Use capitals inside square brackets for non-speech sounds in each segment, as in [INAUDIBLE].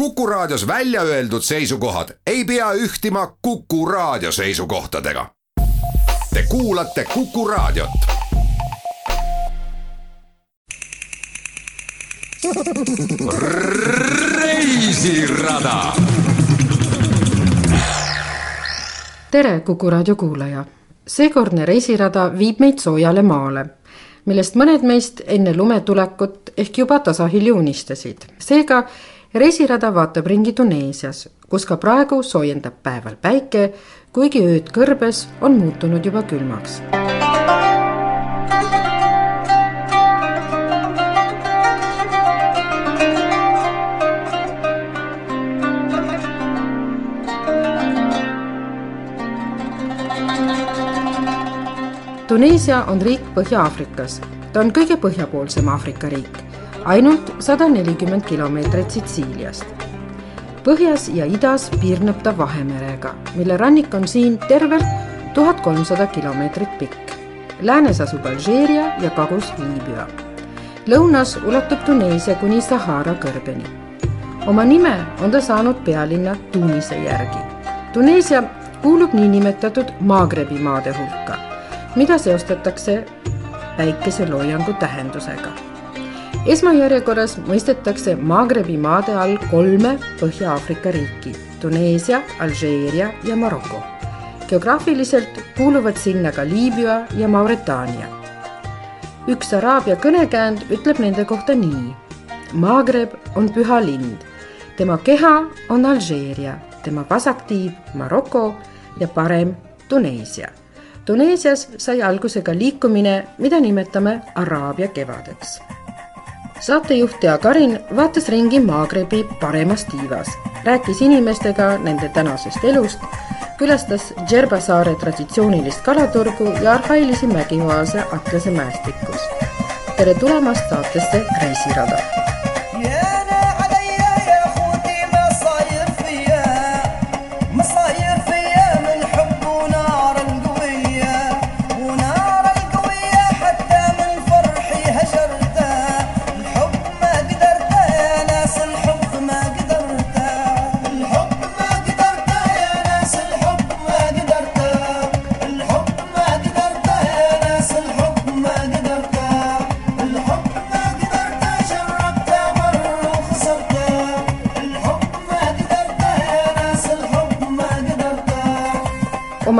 Kuku Raadios välja öeldud seisukohad ei pea ühtima Kuku Raadio seisukohtadega. Te kuulate Kuku Raadiot. reisirada. tere, Kuku Raadio kuulaja. seekordne reisirada viib meid soojale maale, millest mõned meist enne lumetulekut ehk juba tasahilju unistasid. seega reisirada vaatab ringi Tuneesias, kus ka praegu soojendab päeval päike, kuigi ööd kõrbes on muutunud juba külmaks. Tuneesia on riik Põhja-Aafrikas. ta on kõige põhjapoolsem Aafrika riik, ainult sada nelikümmend kilomeetrit Sitsiiliast. põhjas ja idas piirneb ta Vahemerega, mille rannik on siin tervelt tuhat kolmsada kilomeetrit pikk. Läänes asub Alžeeria ja kagus Liibüa. lõunas ulatub Tuneesia kuni Sahara kõrgeni. oma nime on ta saanud pealinna Tunise järgi. Tuneesia kuulub niinimetatud Maagrebi maade hulka mida seostatakse päikeseloojangu tähendusega. Esmajärjekorras mõistetakse Maagrebi maade all kolme Põhja-Aafrika riiki, Tuneesia, Alžeeria ja Maroko. geograafiliselt kuuluvad sinna ka Liibüa ja Mauritaania. üks Araabia kõnekäänd ütleb nende kohta nii. Maagreb on püha lind, tema keha on Alžeeria, tema vasaktiiv Maroko ja parem Tuneesia Tuneesias sai alguse ka liikumine, mida nimetame Araabia kevadeks. Saatejuht Tea Karin vaatas ringi Maagrebi paremas tiivas, rääkis inimestega nende tänasest elust, külastas Džerba saare traditsioonilist kalaturgu ja arhailisi mägioase Atlase mäestikus. tere tulemast saatesse Reisirada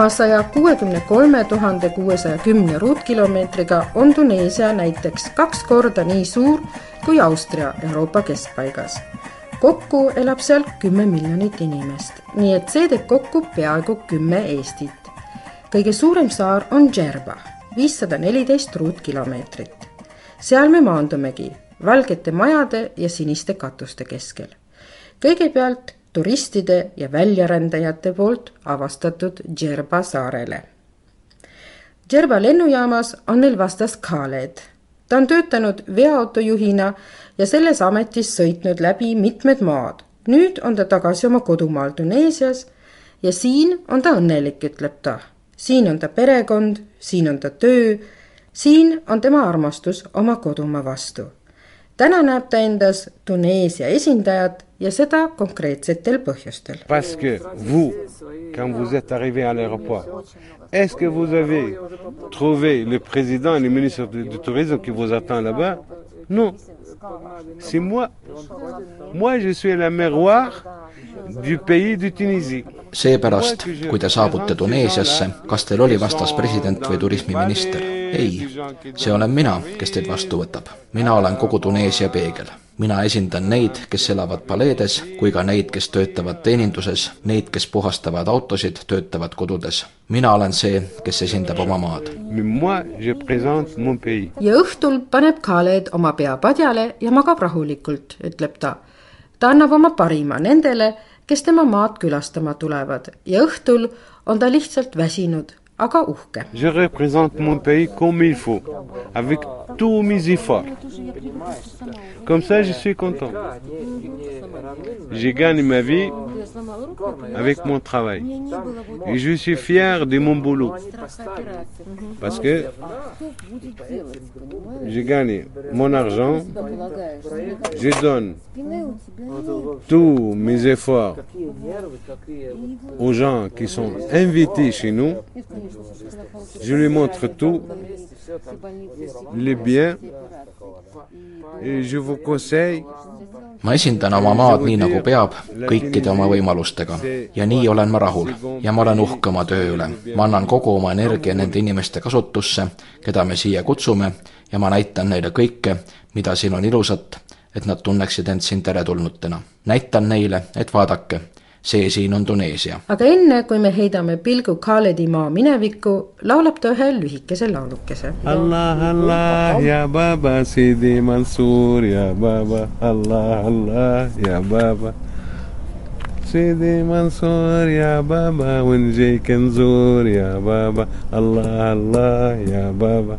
oma saja kuuekümne kolme tuhande kuuesaja kümne ruutkilomeetriga on Tuneesia näiteks kaks korda nii suur kui Austria Euroopa keskpaigas. kokku elab seal kümme miljonit inimest, nii et see teeb kokku peaaegu kümme Eestit. kõige suurem saar on Djerba, viissada neliteist ruutkilomeetrit. seal me maandumegi valgete majade ja siniste katuste keskel. kõigepealt turistide ja väljarändajate poolt avastatud Djerba saarele. Djerba lennujaamas on neil vastas Khaled. ta on töötanud veoautojuhina ja selles ametis sõitnud läbi mitmed maad. nüüd on ta tagasi oma kodumaal Tuneesias ja siin on ta õnnelik, ütleb ta. siin on ta perekond, siin on ta töö, siin on tema armastus oma kodumaa vastu. Täna näeb ta endas Tuneesia esindajat ja seda konkreetsetel põhjustel. Parce que vous, quand vous êtes arrivé à l'aéroport, est-ce que vous avez trouvé le président et le ministre du, du tourisme qui vous attend là-bas Non. C'est moi. Moi, je suis la miroir du pays de Tunisie. seepärast, kui te saabute Tuneesiasse, kas teil oli vastas president või turismiminister? Ei, see olen mina, kes teid vastu võtab. mina olen kogu Tuneesia peegel mina esindan neid, kes elavad paleedes, kui ka neid, kes töötavad teeninduses, neid, kes puhastavad autosid, töötavad kodudes. mina olen see, kes esindab oma maad. ja õhtul paneb Khaled oma pea padjale ja magab rahulikult, ütleb ta. ta annab oma parima nendele, kes tema maad külastama tulevad ja õhtul on ta lihtsalt väsinud. Je représente mon pays comme il faut, avec tous mes efforts. Comme ça, je suis content. J'ai gagné ma vie avec mon travail. Et je suis fier de mon boulot. Parce que j'ai gagné mon argent, je donne tous mes efforts aux gens qui sont invités chez nous. Je lui montre tout, les biens, et je vous conseille ma esindan oma maad nii, nagu peab, kõikide oma võimalustega. ja nii olen ma rahul ja ma olen uhke oma töö üle. ma annan kogu oma energia nende inimeste kasutusse, keda me siia kutsume ja ma näitan neile kõike, mida siin on ilusat, et nad tunneksid end siin teretulnutena. näitan neile, et vaadake, see siin on Tuneesia. aga enne, kui me heidame pilgu Khaledi maa minevikku, laulab ta ühe lühikese laulukese. Allah, Allah ja baba, Sidi Mansur ja baba, Allah, Allah ja baba. سيدي منصور يا بابا ونجيك نزور يا بابا الله الله يا بابا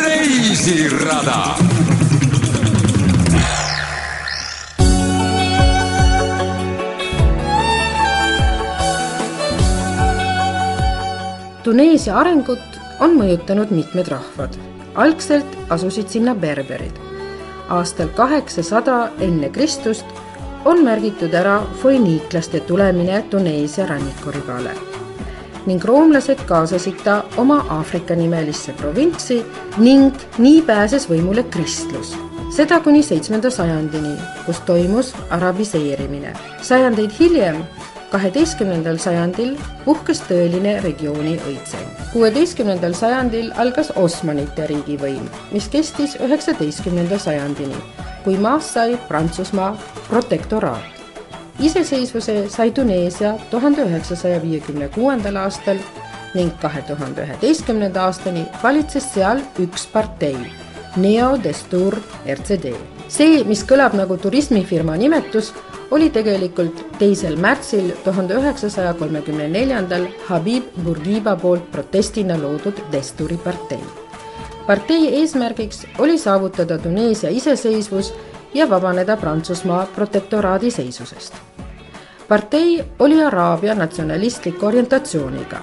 reisirada Tuneesia arengut on mõjutanud mitmed rahvad. algselt asusid sinna berberid. aastal kaheksasada enne Kristust on märgitud ära foiniiklaste tulemine Tuneesia rannikuribale ning roomlased kaasasid ta oma Aafrika nimelisse provintsi ning nii pääses võimule kristlus. seda kuni seitsmenda sajandini, kus toimus arabiseerimine. sajandeid hiljem kaheteistkümnendal sajandil puhkes tõeline regiooni õitseng. kuueteistkümnendal sajandil algas Osmanite riigivõim, mis kestis üheksateistkümnenda sajandini, kui maast sai Prantsusmaa protektoraat. iseseisvuse sai Tuneesia tuhande üheksasaja viiekümne kuuendal aastal ning kahe tuhande üheteistkümnenda aastani valitses seal üks partei, Neo Destur RCD. See, mis kõlab nagu turismifirma nimetus, oli tegelikult teisel märtsil tuhande üheksasaja kolmekümne neljandal Habib Bourguiba poolt protestina loodud Desturi partei. partei eesmärgiks oli saavutada Tuneesia iseseisvus ja vabaneda Prantsusmaa protektoraadi seisusest. partei oli Araabia natsionalistliku orientatsiooniga.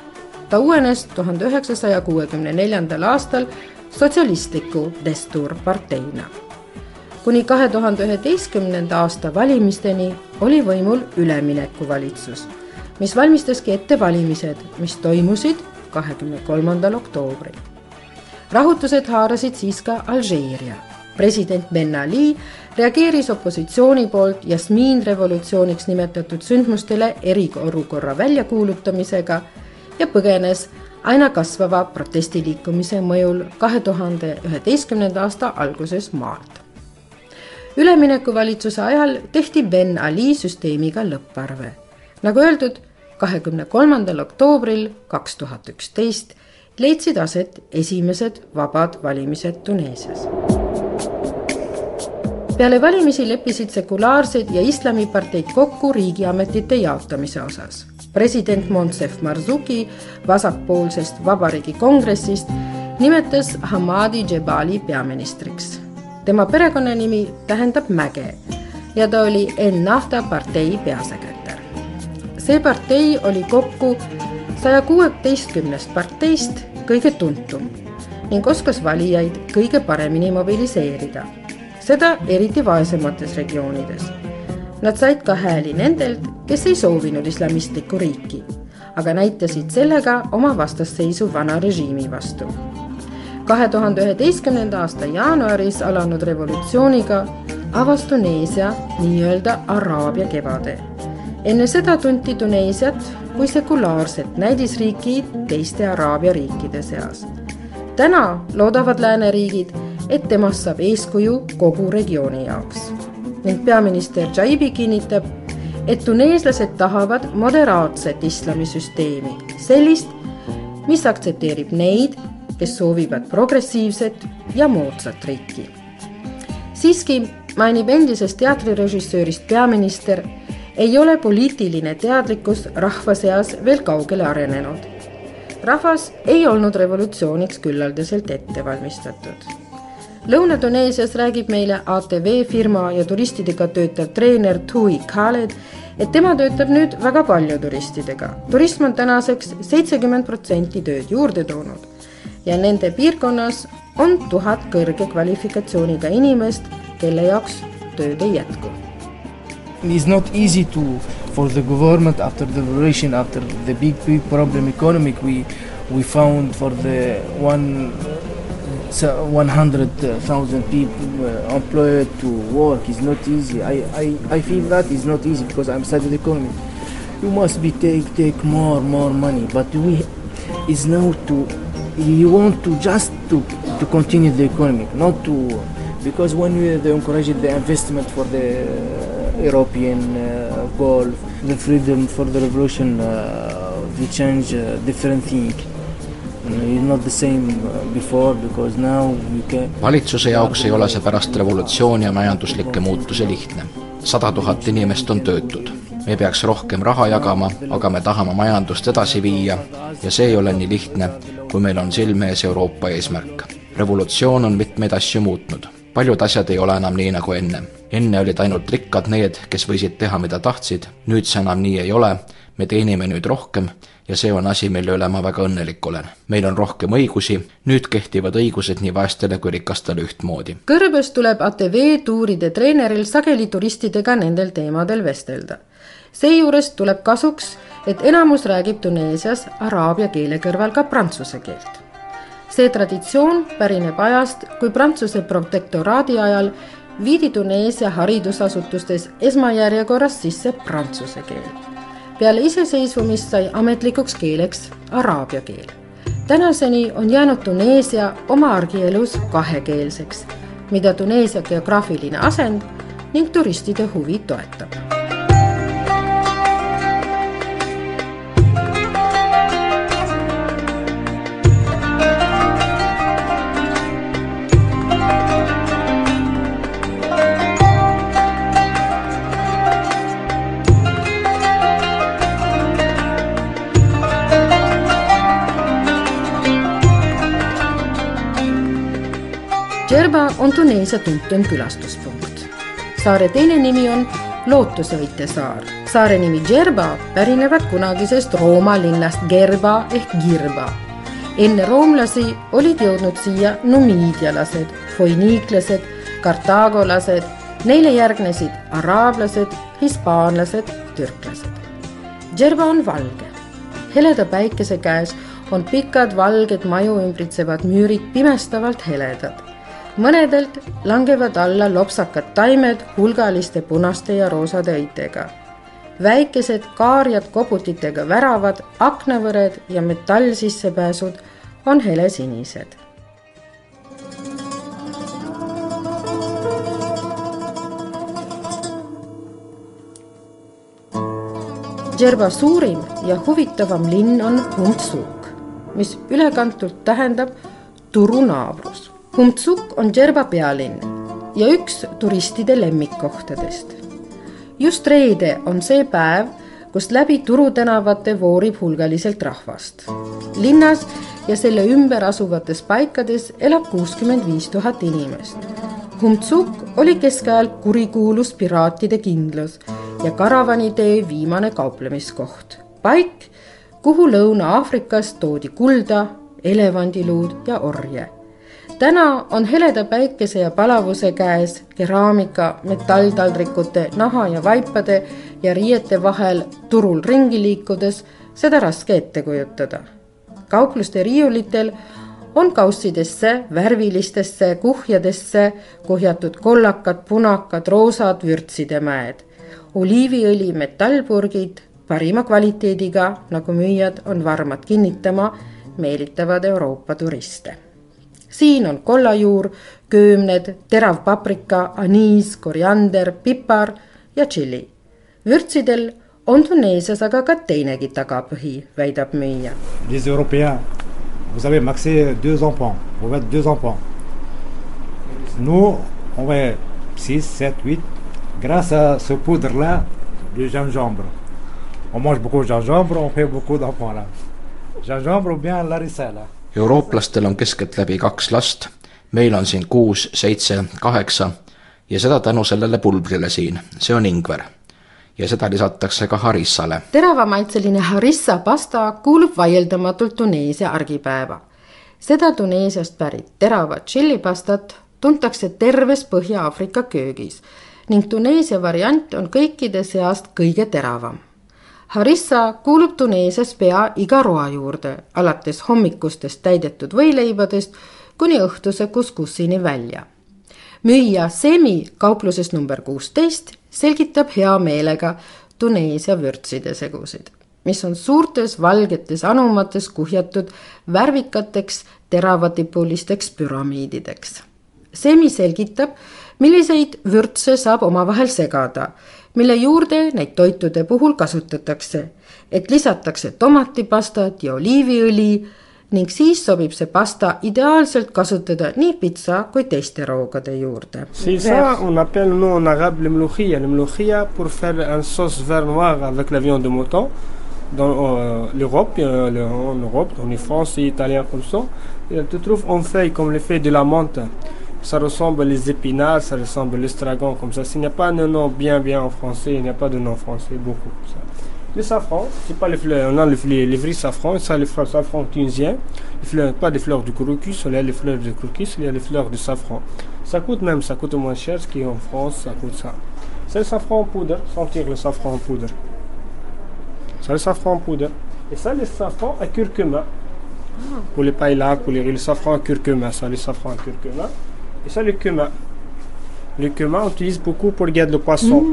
ta uuenes tuhande üheksasaja kuuekümne neljandal aastal sotsialistliku Destur parteina kuni kahe tuhande üheteistkümnenda aasta valimisteni oli võimul üleminekuvalitsus, mis valmistaski ette valimised, mis toimusid kahekümne kolmandal oktoobril. rahutused haarasid siis ka Alžeeria. president Ben Ali reageeris opositsiooni poolt Jasmiin revolutsiooniks nimetatud sündmustele eriolukorra väljakuulutamisega ja põgenes aina kasvava protestiliikumise mõjul kahe tuhande üheteistkümnenda aasta alguses maalt üleminekuvalitsuse ajal tehti Ben Ali süsteemiga lõpparve. nagu öeldud, kahekümne kolmandal oktoobril kaks tuhat üksteist leidsid aset esimesed vabad valimised Tuneesias. peale valimisi leppisid sekulaarsed ja islamiparteid kokku riigiametite jaotamise osas. president Monsef Marzuki vasakpoolsest Vabariigi Kongressist nimetas Hamadi Jebali peaministriks tema perekonnanimi tähendab mäge ja ta oli Ennahda partei peasekretär. see partei oli kokku saja kuueteistkümnest parteist kõige tuntum ning oskas valijaid kõige paremini mobiliseerida, seda eriti vaesemates regioonides. Nad said ka hääli nendelt, kes ei soovinud islamistlikku riiki, aga näitasid sellega oma vastasseisu vana režiimi vastu kahe tuhande üheteistkümnenda aasta jaanuaris alanud revolutsiooniga avas Tuneesia nii-öelda Araabia kevade. enne seda tunti Tuneesiat kui sekulaarset näidisriiki teiste Araabia riikide seas. täna loodavad lääneriigid, et temast saab eeskuju kogu regiooni jaoks. ning peaminister Jaibi kinnitab, et tuneeslased tahavad moderaatset islamisüsteemi, sellist, mis aktsepteerib neid, kes soovivad progressiivset ja moodsat riiki. siiski mainib endisest teatrirežissöörist peaminister, ei ole poliitiline teadlikkus rahva seas veel kaugele arenenud. rahvas ei olnud revolutsiooniks küllaldaselt ette valmistatud. Lõuna-Tuneesias räägib meile ATV firma ja turistidega töötav treener Tui Khaled, et tema töötab nüüd väga palju turistidega. turism on tänaseks seitsekümmend protsenti tööd juurde toonud ja nende piirkonnas on tuhat kõrge kvalifikatsiooniga inimest, kelle jaoks tööd ei jätku. It's not easy to for the government after the revolution, after the big big problem economic we we found for the one so 100,000 people uh, employed to work is not easy. I, I, I feel that is not easy because I'm studying economy. You must be take take more more money, but we is now to you want to just to to continue the economy, not to because when we they encourage the investment for the uh, European uh, goal, the freedom for the revolution, uh, we change uh, different thing. valitsuse jaoks ei ole see pärast revolutsiooni ja majanduslikke muutusi lihtne. sada tuhat inimest on töötud. me peaks rohkem raha jagama, aga me tahame majandust edasi viia ja see ei ole nii lihtne, kui meil on silme ees Euroopa eesmärk. revolutsioon on mitmeid asju muutnud. paljud asjad ei ole enam nii nagu enne. enne olid ainult rikkad need, kes võisid teha, mida tahtsid, nüüd see enam nii ei ole, me teenime nüüd rohkem ja see on asi, mille üle ma väga õnnelik olen. meil on rohkem õigusi, nüüd kehtivad õigused nii vaestele kui rikastele ühtmoodi. Kõrbes tuleb ATV tuuride treeneril sageli turistidega nendel teemadel vestelda. seejuures tuleb kasuks, et enamus räägib Tuneesias araabia keele kõrval ka prantsuse keelt. see traditsioon pärineb ajast, kui Prantsuse protektoraadi ajal viidi Tuneesia haridusasutustes esmajärjekorras sisse prantsuse keel peale iseseisvumist sai ametlikuks keeleks araabia keel. tänaseni on jäänud Tuneesia oma argielus kahekeelseks, mida Tuneesia geograafiline asend ning turistide huvi toetab Djerba on Tuneesia tuntuim külastuspunkt. saare teine nimi on lootusevõitja saar. saare nimi Djerba pärinevad kunagisest Rooma linnast Gerba ehk Girba. enne roomlasi olid jõudnud siia numiidialased, foiniiklased, kartaagolased, neile järgnesid araablased, hispaanlased, türklased. Djerba on valge. heleda päikese käes on pikad valged maju ümbritsevad müürid pimestavalt heledad mõnedelt langevad alla lopsakad taimed hulgaliste punaste ja roosade õitega. väikesed kaarjad koputitega väravad, aknavõred ja metallsissepääsud on helesinised. Djerba suurim ja huvitavam linn on Huntsuk, mis ülekantult tähendab turunaabrus Humtsuk on Djerba pealinn ja üks turistide lemmikkohtadest. just reede on see päev, kust läbi Turu tänavate voorib hulgaliselt rahvast. linnas ja selle ümber asuvates paikades elab kuuskümmend viis tuhat inimest. Humtsuk oli keskajal kurikuulus piraatide kindlus ja karavanitee viimane kauplemiskoht. paik, kuhu Lõuna-Aafrikast toodi kulda, elevandiluud ja orje täna on heleda päikese ja palavuse käes keraamika, metalltaldrikute, naha ja vaipade ja riiete vahel turul ringi liikudes seda raske ette kujutada. kaupluste riiulitel on kaussidesse, värvilistesse kuhjadesse kuhjatud kollakad, punakad, roosad vürtside mäed, oliiviõli metallpurgid parima kvaliteediga, nagu müüjad on varmad kinnitama, meelitavad Euroopa turiste siin on kollajuur, köömned, terav paprika, aniis, koriander, pipar ja tšilli. vürtsidel on Tuneesias aga ka teinegi tagapõhi, väidab müüja. Les Européens, vous avez maxé deux enfants, vous faites deux enfants. Nous, on va six, sept, huit. Grâce à ce poudre-là, du gingembre. On mange beaucoup de gingembre, on fait beaucoup d'enfants là. Gingembre ou bien larissa là eurooplastel on keskeltläbi kaks last, meil on siin kuus, seitse, kaheksa ja seda tänu sellele pulbrile siin, see on ingver. ja seda lisatakse ka harissale. teravamaitseline harissa pasta kuulub vaieldamatult Tuneesia argipäeva. seda Tuneesiast pärit teravat tšillipastat tuntakse terves Põhja-Aafrika köögis ning Tuneesia variant on kõikide seast kõige teravam. Harissa kuulub Tuneesias pea iga roa juurde, alates hommikustest täidetud võileibadest kuni õhtuse kuskussini välja. müüja Semi kaupluses number kuusteist selgitab hea meelega Tuneesia vürtside segusid, mis on suurtes valgetes anumates kuhjatud värvikateks teravatipulisteks püramiidideks. Semi selgitab, milliseid vürtse saab omavahel segada, mille juurde neid toitude puhul kasutatakse, et lisatakse tomatipastat ja oliiviõli ning siis sobib see pasta ideaalselt kasutada nii pitsa kui teiste roogade juurde. On appelle nous en arabe le mloukhia. Le mloukhia pour faire un sauce vert noir avec la viande de mouton. Dans euh, l'Europe, euh, en Europe, on est français, italien comme ça. Et tu trouves en feuilles comme les feuilles de la menthe. Ça ressemble les épinards, ça ressemble l'estragon comme ça. S'il n'y a pas de nom bien bien en français, il n'y a pas de nom français beaucoup. Ça. Le safran, c'est pas les fleurs, on a les, les vrais safrans, ça les fleurs safran tunisien, les fleurs, pas des fleurs du crocus, il y a les fleurs du crocus, il y a les fleurs du safran. Ça coûte même, ça coûte moins cher, ce qui est en France, ça coûte ça. C'est le safran en poudre, sentir le safran en poudre. C'est le safran en poudre. Et ça, le safran à curcuma. Pour les paillas, pour les riz, le safran à curcuma, ça, le safran à curcuma. Et ça, le cumin. Le cumin, on utilise beaucoup pour le poisson.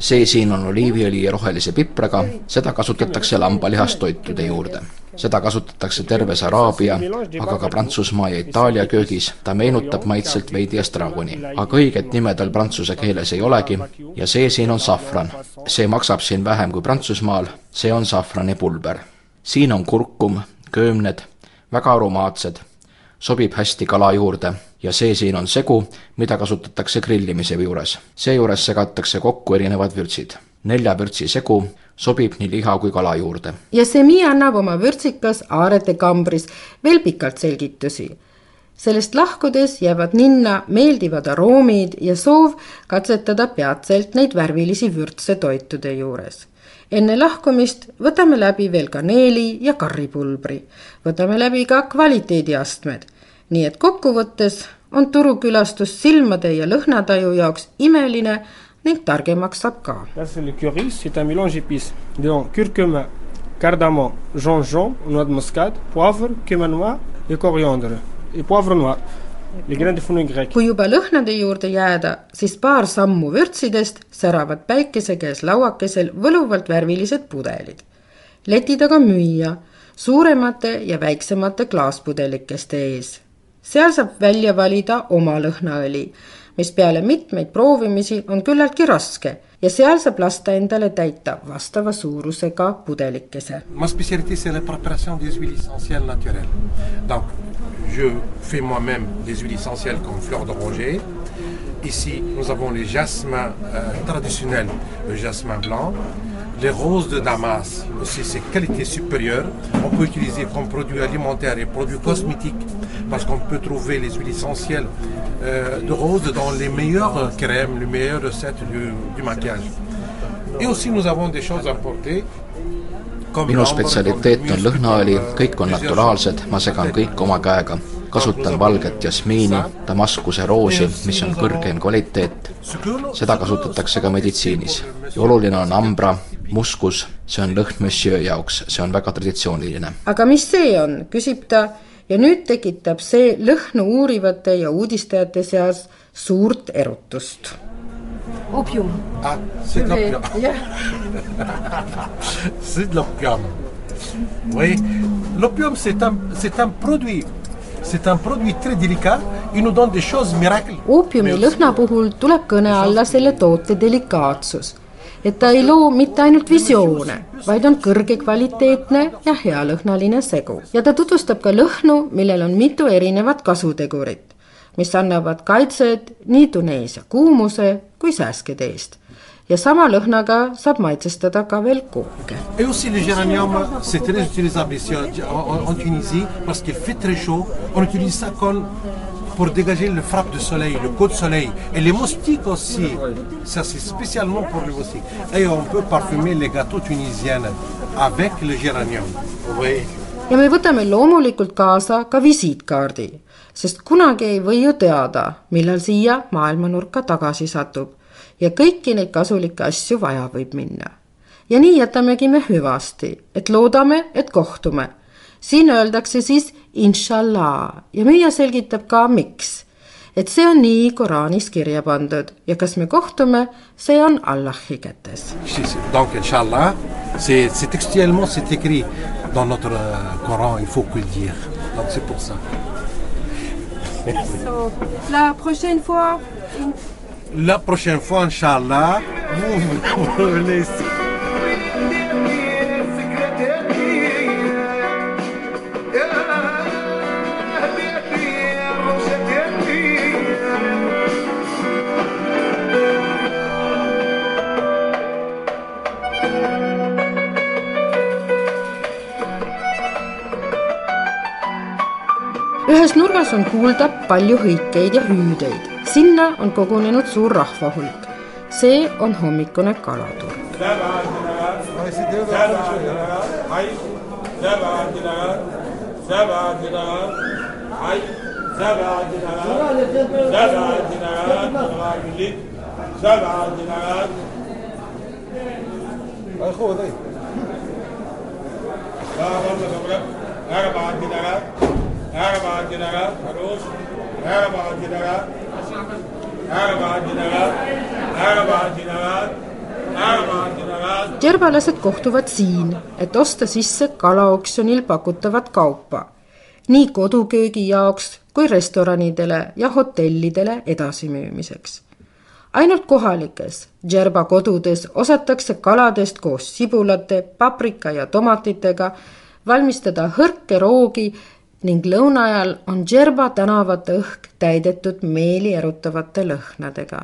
see siin on oliiviõli rohelise pipraga, seda kasutatakse lambalihastoitude juurde. seda kasutatakse terves Araabia, aga ka Prantsusmaa ja Itaalia köögis, ta meenutab maitselt veidi estragoni. aga õiget nime tal prantsuse keeles ei olegi ja see siin on safran. see maksab siin vähem kui Prantsusmaal, see on safranipulber. siin on kurkum, köömned, väga aromaatsed sobib hästi kala juurde ja see siin on segu, mida kasutatakse grillimise juures. seejuures segatakse kokku erinevad vürtsid. nelja vürtsi segu sobib nii liha kui kala juurde. ja Semi annab oma vürtsikas Aarete kambris veel pikalt selgitusi. sellest lahkudes jäävad ninna meeldivad aroomid ja soov katsetada peatselt neid värvilisi vürtse toitude juures enne lahkumist võtame läbi veel kaneeli ja karripulbri. võtame läbi ka kvaliteediastmed. nii et kokkuvõttes on turukülastus silmade ja lõhnataju jaoks imeline ning targemaks saab ka. Cardamome, gingembre, noix de muscade, poivre, cumin noir et coriandre et poivre noir. Kui juba lõhnade juurde jääda, siis paar sammu vürtsidest säravad päikese käes lauakesel võluvalt värvilised pudelid. leti taga müüa suuremate ja väiksemate klaaspudelikeste ees. seal saab välja valida oma lõhnaõli, mis peale mitmeid proovimisi on küllaltki raske ja seal saab lasta endale täita vastava suurusega pudelikese. Ma spécialité, c'est la préparation des huiles essentielles naturelles. Donc, je fais moi-même des huiles essentielles comme fleur d'oranger. Ici, nous avons les jasmins euh, traditionnels, le jasmin blanc. Les roses de Damas, aussi c'est qualité supérieure. On peut utiliser comme produit alimentaire et produits cosmétiques parce qu'on peut trouver les huiles essentielles euh, de rose dans les meilleures crèmes, les meilleures recettes du, du maquillage. Et aussi nous avons des choses importées minu spetsialiteet on lõhnaõli, kõik on naturaalsed, ma segan kõik oma käega. kasutan valget jasmiini, Damaskuse roosi, mis on kõrgeim kvaliteet. seda kasutatakse ka meditsiinis. ja oluline on ambra, muskus, see on lõhn monsieur jaoks, see on väga traditsiooniline. aga mis see on, küsib ta ja nüüd tekitab see lõhnu uurivate ja uudistajate seas suurt erutust. Opium. Ah, c'est de l'opium. [LAUGHS] C'est de l'opium. Oui, l'opium c'est un, c'est un produit, c'est un produit très délicat. Il nous donne des choses miracles. oopiumi lõhna puhul tuleb kõne alla selle toote delikaatsus. et ta ei loo mitte ainult visioone, vaid on kõrgekvaliteetne ja healõhnaline segu. ja ta tutvustab ka lõhnu, millel on mitu erinevat kasutegurit, mis annavad kaitset nii Tuneesia kuumuse kui sääskede eest. ja sama lõhnaga saab maitsestada ka veel kooke. Et aussi le géranium, c'est très utilisable ici en, en Tunisie parce qu'il fait très chaud. On utilise ça comme pour dégager le frappe de soleil, le coup de soleil. Et les moustiques aussi, ça c'est spécialement pour les moustiques. Et on peut parfumer les gâteaux tunisiens avec le géranium. Oui. ja me võtame loomulikult kaasa ka visiitkaardi, sest kunagi ei või ju teada, millal siia maailmanurka tagasi satub ja kõiki neid kasulikke asju vaja võib minna. ja nii jätamegi me hüvasti, et loodame, et kohtume. siin öeldakse siis inshallah ja müüja selgitab ka, miks. et see on nii Koraanis kirja pandud ja kas me kohtume, see on Allahi kätes. Donc inshallah, c'est textuellement c'est écrit dans notre Coran, il faut que le dire. Donc c'est pour ça. So, la prochaine fois. La prochaine fois, Inch'Allah, vous, [LAUGHS] vous venez ici. ühes nurgas on kuulda palju hõikeid ja hüüdeid. sinna on kogunenud suur rahvahulk. see on hommikune kalaturg. أربعة دينارات أربعة دينارات فلوس أربعة دينارات Darabaginara, Harosh, Darabaginara, Darabaginara, Darabaginara, järvelased kohtuvad siin, et osta sisse kalaoksjonil pakutavat kaupa. Nii koduköögi jaoks kui restoranidele ja hotellidele edasimüümiseks. ainult kohalikes Džerba kodudes osatakse kaladest koos sibulate, paprika ja tomatitega valmistada hõrke roogi ning lõuna ajal on Džerba tänavate õhk täidetud meeli erutavate lõhnadega.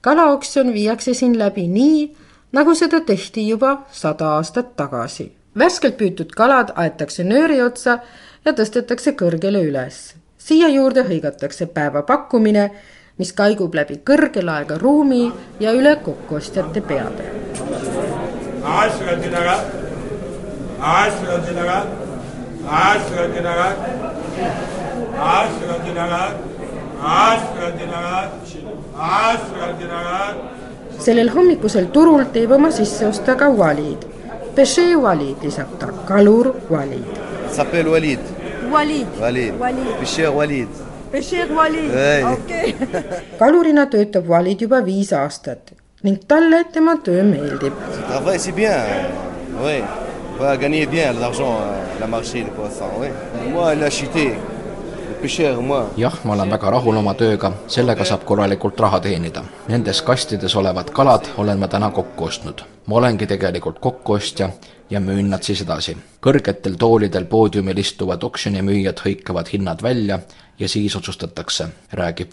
kalaoksjon viiakse siin läbi nii, nagu seda tehti juba sada aastat tagasi. värskelt püütud kalad aetakse nööri otsa ja tõstetakse kõrgele üles. siia juurde hõigatakse päevapakkumine, mis kaigub läbi kõrge laega ruumi ja üle kokkuostjate peade. आज शिवाजीनगर आज शिवाजीनगर आज शिवाजीनगर आज Shivajinagar sellel hommikusel turul teeb oma sisseoste ka Walid. Peshee Walid lisab ta, Kalur Walid. S'appelle Walid. Walid. Walid. Peshee Walid. Peshee Walid, okei. [LAUGHS] kalurina töötab Walid juba viis aastat ning talle tema töö meeldib. Ah Va gagner bien l'argent à la marché de poisson, oui. Moi, il a acheté. Jah, ma olen väga rahul oma tööga, sellega saab korralikult raha teenida. Nendes kastides olevad kalad olen ma täna kokku ostnud. ma olengi tegelikult kokkuostja ja müün nad siis edasi. kõrgetel toolidel poodiumil istuvad oksjonimüüjad hõikavad hinnad välja ja siis otsustatakse, räägib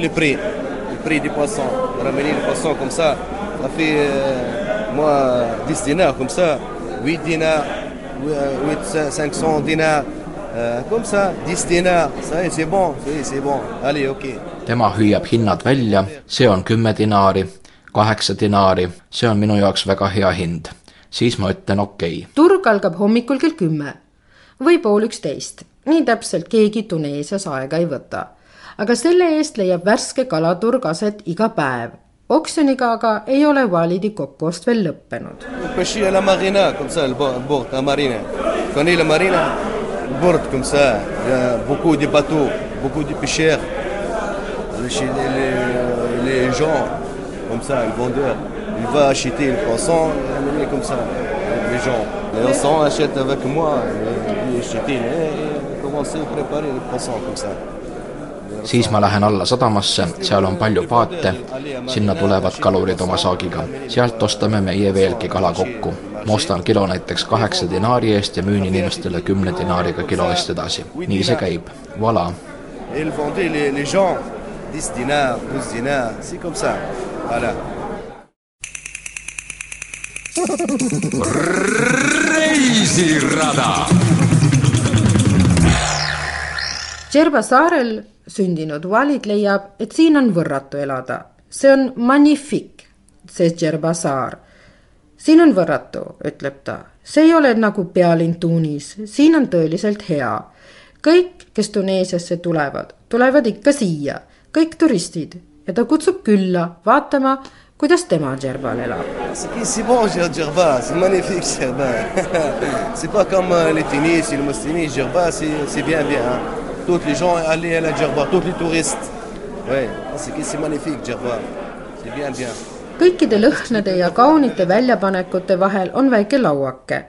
les prix. Le prix du poisson. Ramener le poisson comme ça, ça fait, euh, moi, 10 dinars comme ça, 8 dinars, 8, 500 dinars, euh, comme ça, 10 dinars, ça c'est bon, c'est bon. Allez, ok. tema hüüab hinnad välja, see on kümme dinaari, kaheksa dinaari, see on minu jaoks väga hea hind. siis ma ütlen okei okay. turg algab hommikul kell kümme või pool üksteist, nii täpselt keegi Tuneesias aega ei võta. aga selle eest leiab värske kalaturg aset iga päev. Et on a vu des coq-costes. Pêche la marina, comme ça. Vous connaissez la marina? Elle comme ça. Beaucoup de bateaux, beaucoup de pêcheurs. Les gens, comme ça, les vendeurs, ils vont acheter le poisson et comme ça, les gens. Les gens achètent avec moi, ils vont commencer à préparer le poisson comme ça. Siis ma lähen alla sadamasse, seal on palju paate, sinna tulevad kalurid oma saagiga. sealt ostame meie veelgi kala kokku. ma ostan kilo näiteks kaheksa dinaari eest ja müün inimestele kümne dinaariga kilo eest edasi. nii see käib, voilà. Et ils vendaient les, les gens 10 dinars, 12 dinars, c'est comme ça. Voilà. reisirada. Džerba saarel sündinud Walid leiab, et siin on võrratu elada. see on magnifik, see Džerba saar. siin on võrratu, ütleb ta. see ei ole nagu pealinn Tunis, siin on tõeliselt hea. kõik, kes Tuneesiasse tulevad, tulevad ikka siia, kõik turistid ja ta kutsub külla vaatama kuidas tema Djerbal elab. [LAUGHS] Djerba, Djerba. euh, les Djerba gens allaient à la Djerba, tous les touristes. Oui, c'est magnifique Djerba, c'est bien bien. kõikide lõhnade ja kaunite väljapanekute vahel on väike lauake,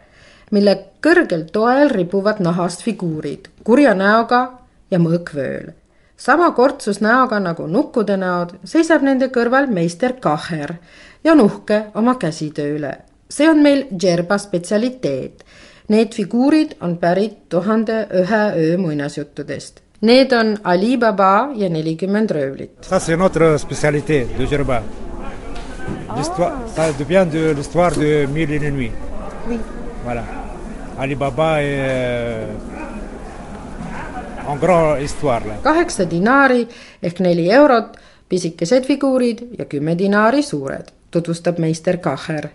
mille kõrgel toel ripuvad nahast figuurid kurja näoga ja mõõkvööl sama kortsus näoga nagu nukkude näod seisab nende kõrval meister Kaher ja on uhke oma käsitöö üle. see on meil Džerba spetsialiteet. Need figuurid on pärit tuhande ühe öö muinasjuttudest. Need on Ali Baba ja nelikümmend röövlit. Ça spécialité de. L'histoire, de l'histoire de Mille et une nuits. Oui. Voilà. Ali Baba et euh, en grand histoire. kaheksa dinaari ehk neli eurot, pisikesed figuurid ja kümme dinaari suured, tutvustab meister Kaher.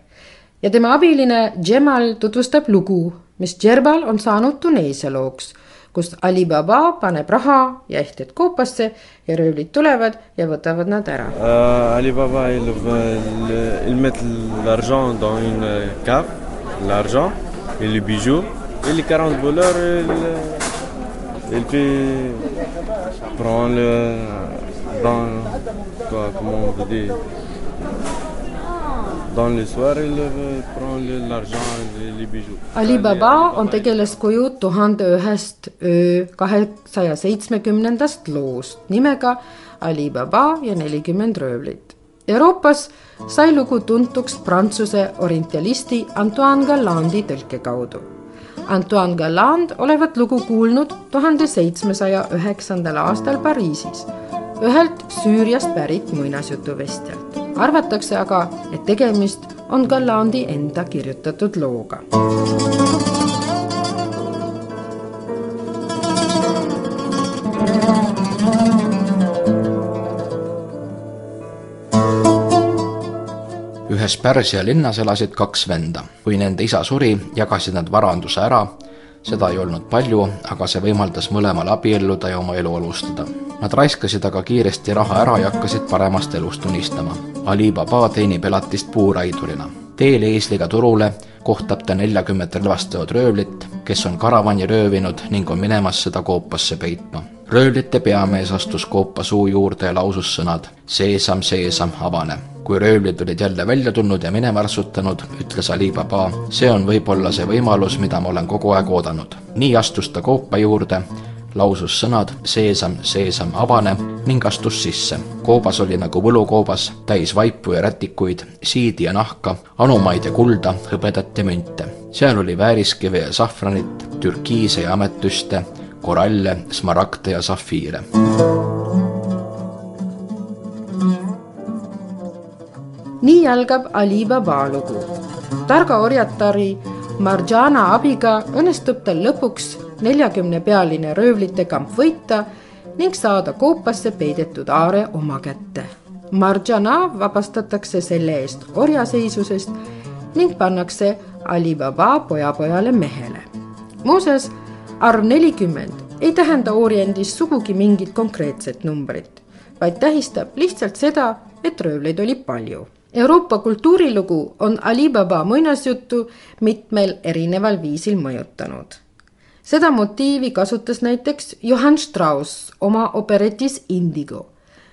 Ja tema abiline Džemal tutvustab lugu, mis Džerbal on saanud Tuneesia looks, kus Ali Baba paneb raha ja ehted koopasse ja röövlid tulevad ja võtavad nad ära uh,. Ali Baba il, il, il met l'argent dans une cave, l'argent et les bijoux et les 40 voleurs il Et puis, prend le. Dans. Quoi, comment on peut dire Dans le soir, il prend l'argent et les bijoux. Ali Baba on tegelaskuju tuhande ühest öö kahesaja seitsmekümnendast loost nimega Ali Baba ja nelikümmend röövlit. Euroopas sai lugu tuntuks Prantsuse orientalisti Antoine Gallandi tõlke kaudu Antoine Galland olevat lugu kuulnud tuhande seitsmesaja üheksandal aastal Pariisis ühelt Süüriast pärit muinasjutuvestjalt. Arvatakse aga, et tegemist on Gallandi enda kirjutatud looga. ühes Pärsia linnas elasid kaks venda. kui nende isa suri, jagasid nad varanduse ära, seda ei olnud palju, aga see võimaldas mõlemal abielluda ja oma elu alustada. Nad raiskasid aga kiiresti raha ära ja hakkasid paremast elust unistama. Ali Baba teenib elatist puuraidurina. Teel eesliga turule kohtab ta neljakümmet relvastatud röövlit, kes on karavani röövinud ning on minemas seda koopasse peitma. röövlite peamees astus koopa suu juurde ja lausus sõnad seesam, seesam, avane kui röövlid olid jälle välja tulnud ja minema rassutanud, ütles Ali Baba, see on võib-olla see võimalus, mida ma olen kogu aeg oodanud. nii astus ta koopa juurde, lausus sõnad seesam, seesam, avane ning astus sisse. koobas oli nagu võlukoobas, täis vaipu ja rätikuid, siidi ja nahka, anumaid ja kulda, hõbedat ja münte. seal oli vääriskive ja sahvranit, türkiise ja ametüste, koralle, smaragde ja safiire nii algab Ali Baba lugu. targa orjatari Marjana abiga õnnestub tal lõpuks neljakümne pealine röövlite kamp võita ning saada koopasse peidetud aare oma kätte. Marjana vabastatakse selle eest orjaseisusest ning pannakse Ali Baba pojapojale mehele. muuseas, arv nelikümmend ei tähenda Oriendis sugugi mingit konkreetset numbrit, vaid tähistab lihtsalt seda, et röövleid oli palju Euroopa kultuurilugu on Alibaba muinasjuttu mitmel erineval viisil mõjutanud. Seda motiivi kasutas näiteks Johann Strauss oma operetis Indigo.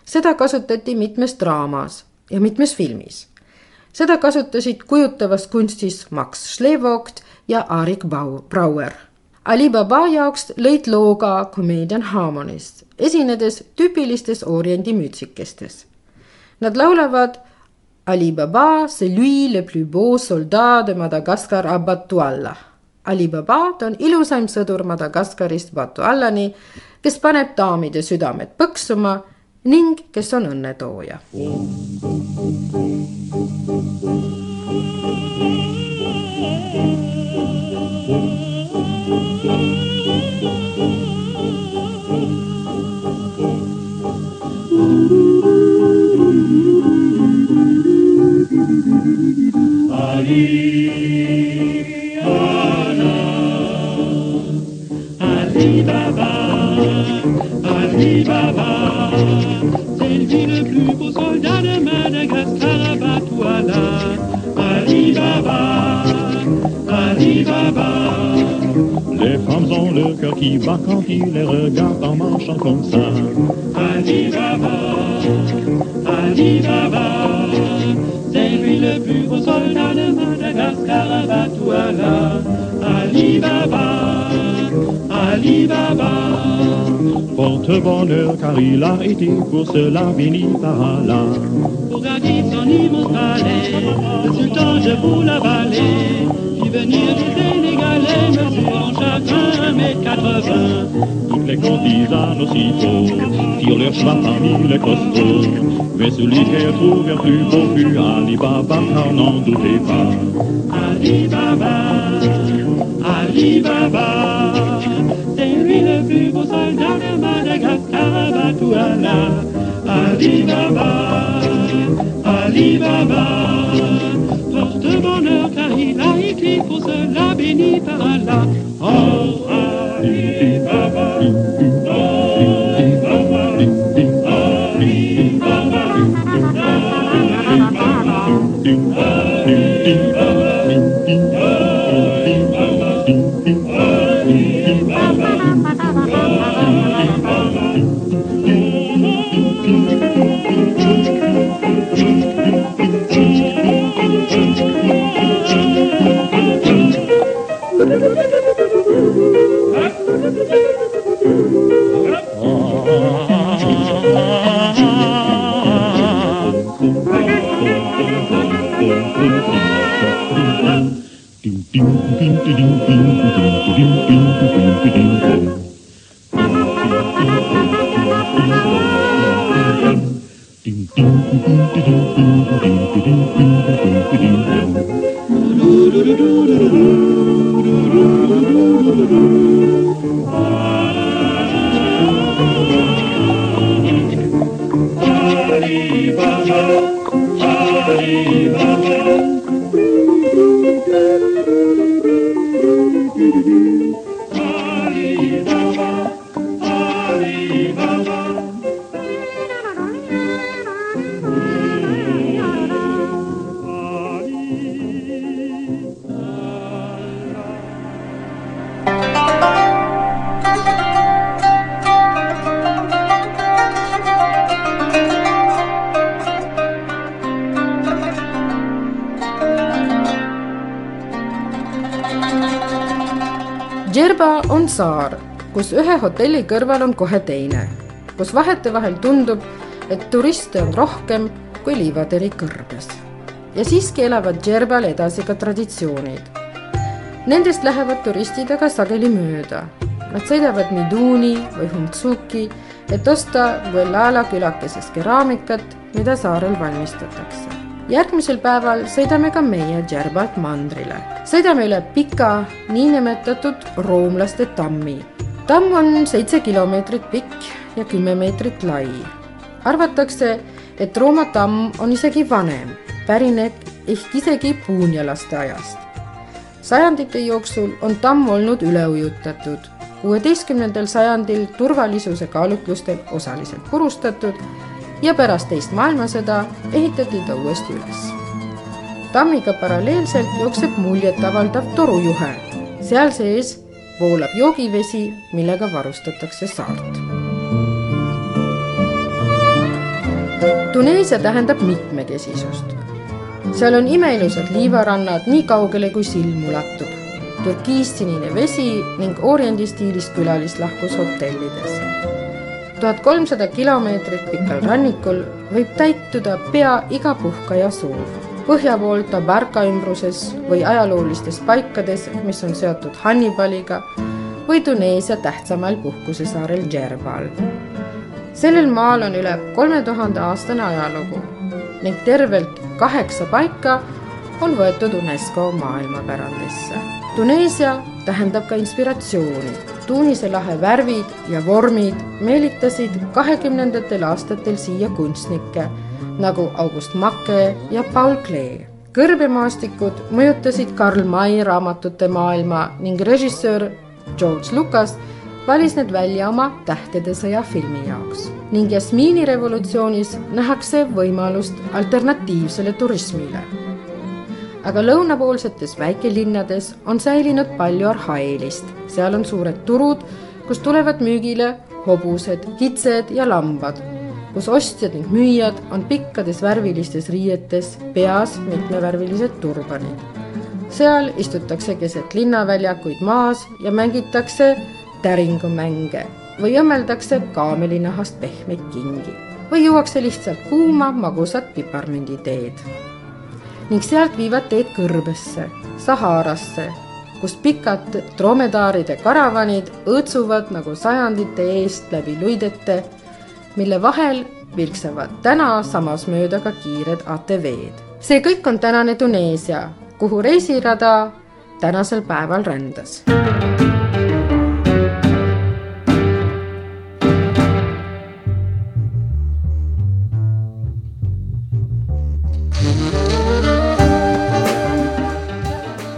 seda kasutati mitmes draamas ja mitmes filmis. seda kasutasid kujutavas kunstis Max Schlevogt ja Arik Brauer. Alibaba jaoks lõid loo ka Comedian Harmonist, esinedes tüüpilistes oriendi mütsikestes. Nad laulavad Ali Baba, c'est lui le plus beau soldat de Madagaskar à Batualla. Ali Baba, ta on ilusaim sõdur Madagaskarist Batuallani, kes paneb daamide südamed põksuma ning kes on õnnetooja. Les femmes ont le cœur qui bat quand ils les regardent en marchant comme ça. Ali Baba, Ali Baba, c'est lui le plus beau soldat de Madagascar, Batouala. Ali Baba, Ali Baba, porte bonheur car il a été pour cela béni par Allah. Pour gagner son immense palais, le sultan je vous la vallée, fit venir du Sénégalais, mesurant chacun un mètre quatre-vingts. Toutes les courtisanes aussitôt firent leur choix parmi les costauds. Mais celui qu'elles trouvèrent plus beau fut Ali Baba, car n'en doutez pas. Ali Baba, Ali Baba, Madagascar, Batouala. Ali Baba, Ali Baba, porte bonheur car il a écrit pour cela béni par Allah. Oh, Djerba kus ühe hotelli kõrval on kohe teine, kus vahetevahel tundub, et turiste on rohkem kui liivateri kõrbes. ja siiski elavad Djerbal edasi ka traditsioonid. Nendest lähevad turistid aga sageli mööda. Nad sõidavad Miduni või Humtsuki, et osta Guelala külakeses keraamikat, mida saarel valmistatakse järgmisel päeval sõidame ka meie Djerbalt mandrile. sõidame üle pika niinimetatud roomlaste tammi. Tamm on seitse kilomeetrit pikk ja kümme meetrit lai. arvatakse, et Rooma tamm on isegi vanem, pärineb ehk isegi puunjalaste ajast. sajandite jooksul on tamm olnud üle ujutatud, kuueteistkümnendal sajandil turvalisuse kaalutlustel osaliselt purustatud ja pärast teist maailmasõda ehitati ta uuesti üles. tammiga paralleelselt jookseb muljetavaldav torujuhe. seal sees voolab joogivesi, millega varustatakse saart. Tuneesia tähendab mitmekesisust. seal on imeilusad liivarannad nii kaugele, kui silm ulatub. türkiissinine vesi ning oriendistiilis külalislahkus hotellides tuhat kolmsada kilomeetrit pikal rannikul võib täituda pea iga puhkaja soov. Põhja pool Tabarka ümbruses või ajaloolistes paikades, mis on seotud Hannibaliga või Tuneesia tähtsamal puhkusesaarel Djerbal. sellel maal on üle kolme tuhande aastane ajalugu ning tervelt kaheksa paika on võetud UNESCO maailmapärandisse. Tuneesia tähendab ka inspiratsiooni. Tuunise lahe värvid ja vormid meelitasid kahekümnendatel aastatel siia kunstnikke nagu August Macke ja Paul Klee. kõrbemaastikud mõjutasid Karl May raamatute maailma ning režissöör George Lucas valis need välja oma Tähtede sõja filmi jaoks ning Jasmiini revolutsioonis nähakse võimalust alternatiivsele turismile. aga lõunapoolsetes väikelinnades on säilinud palju arhaeelist, seal on suured turud, kus tulevad müügile hobused, kitsed ja lambad, kus ostjad ning müüjad on pikkades värvilistes riietes, peas mitmevärvilised turbanid. seal istutakse keset linnaväljakuid maas ja mängitakse täringumänge või õmmeldakse kaamelinahast pehmeid kingi või juuakse lihtsalt kuuma magusat piparmünditeed. ning sealt viivad teed kõrbesse, Saharasse, kus pikad dromedaaride karavanid õõtsuvad nagu sajandite eest läbi luidete, mille vahel vilksavad täna samas mööda ka kiired ATV-d. see kõik on tänane Tuneesia, kuhu reisirada tänasel päeval rändas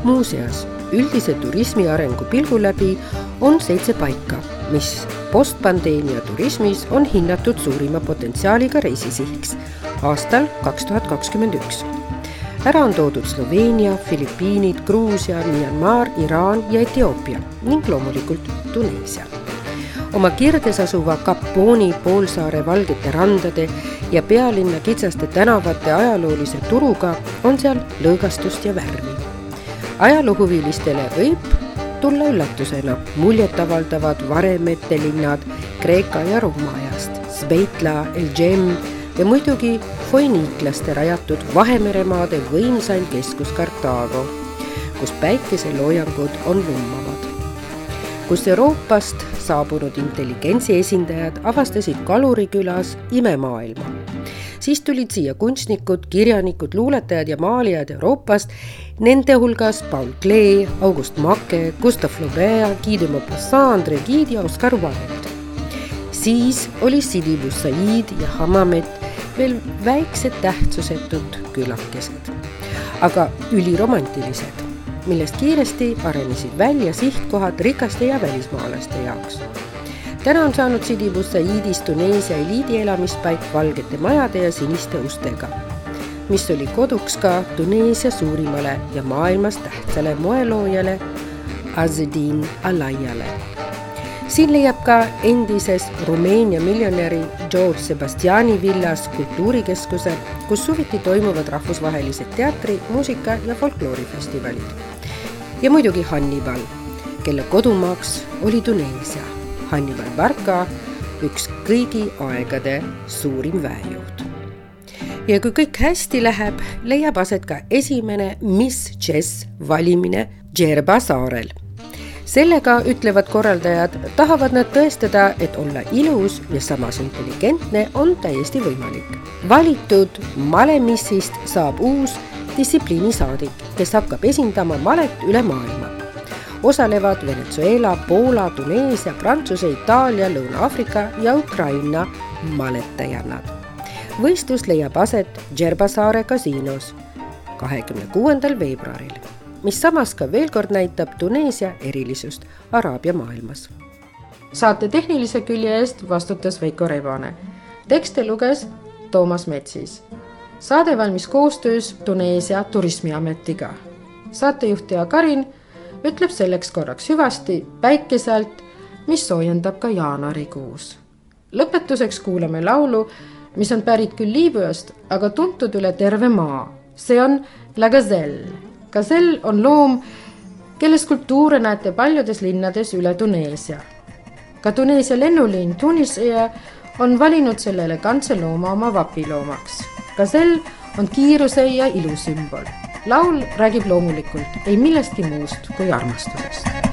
muuseas, üldise turismi arengu pilgu läbi on seitse paika, mis postpandeemia turismis on hinnatud suurima potentsiaaliga reisisihiks aastal kaks tuhat kakskümmend üks. ära on toodud Sloveenia, Filipiinid, Gruusia, Myanmar, Iraan ja Etioopia ning loomulikult Tuneesia oma kirdes asuva Kapooni poolsaare valgete randade ja pealinna kitsaste tänavate ajaloolise turuga on seal lõõgastust ja värvi ajaloohuvilistele võib tulla üllatusena. Muljetavaldavad varemete linnad Kreeka ja Rooma ajast, Sveitla, Elgem ja muidugi foiniiklaste rajatud Vahemeremaade võimsaim keskus Kartaago, kus päikeseloojangud on lummavad. kus Euroopast saabunud intelligentsi esindajad avastasid Kalurikülas imemaailma siis tulid siia kunstnikud, kirjanikud, luuletajad ja maalijad Euroopast, nende hulgas Paul Klee, August Macke, Gustav Flaubert, Guy de Maupassant, André Gide ja Oscar Wilde. siis oli Sidi Bussaid ja Hammamet veel väiksed tähtsusetud külakesed, aga üliromantilised, millest kiiresti arenesid välja sihtkohad rikaste ja välismaalaste jaoks täna on saanud Sidi Bussaidis Tuneesia eliidi elamispaik valgete majade ja siniste ustega, mis oli koduks ka Tuneesia suurimale ja maailmas tähtsale moeloojale Azedin Alaiale. siin leiab ka endises Rumeenia miljonäri George Sebastiani villas kultuurikeskuse, kus suviti toimuvad rahvusvahelised teatri, muusika ja folkloorifestivalid. ja muidugi Hannibal, kelle kodumaaks oli Tuneesia Hannibal Barca, üks kõigi aegade suurim väejuht. ja kui kõik hästi läheb, leiab aset ka esimene Miss Chess valimine Djerba saarel. sellega, ütlevad korraldajad, tahavad nad tõestada, et olla ilus ja samas intelligentne on täiesti võimalik. valitud malemissist saab uus distsipliinisaadik, kes hakkab esindama malet üle maailma osalevad Venezuela, Poola, Tuneesia, Prantsuse, Itaalia, Lõuna-Aafrika ja Ukraina maletajannad. võistlus leiab aset Djerba saare kasiinos kahekümne kuuendal veebruaril, mis samas ka veel kord näitab Tuneesia erilisust Araabia maailmas. saate tehnilise külje eest vastutas Veiko Rebane. tekste luges Toomas Metsis. saade valmis koostöös Tuneesia turismiametiga. saatejuht Jaak Karin ütleb selleks korraks hüvasti päikese alt, mis soojendab ka jaanuarikuus. lõpetuseks kuulame laulu, mis on pärit küll Liibüast, aga tuntud üle terve maa. see on La Gazelle. Gazelle on loom, kelle skulptuure näete paljudes linnades üle Tuneesia. ka Tuneesia lennuliin Tunisea on valinud selle elegantse looma oma vapiloomaks. Gazelle on kiiruse ja ilu sümbol laul räägib loomulikult ei millestki muust kui armastusest.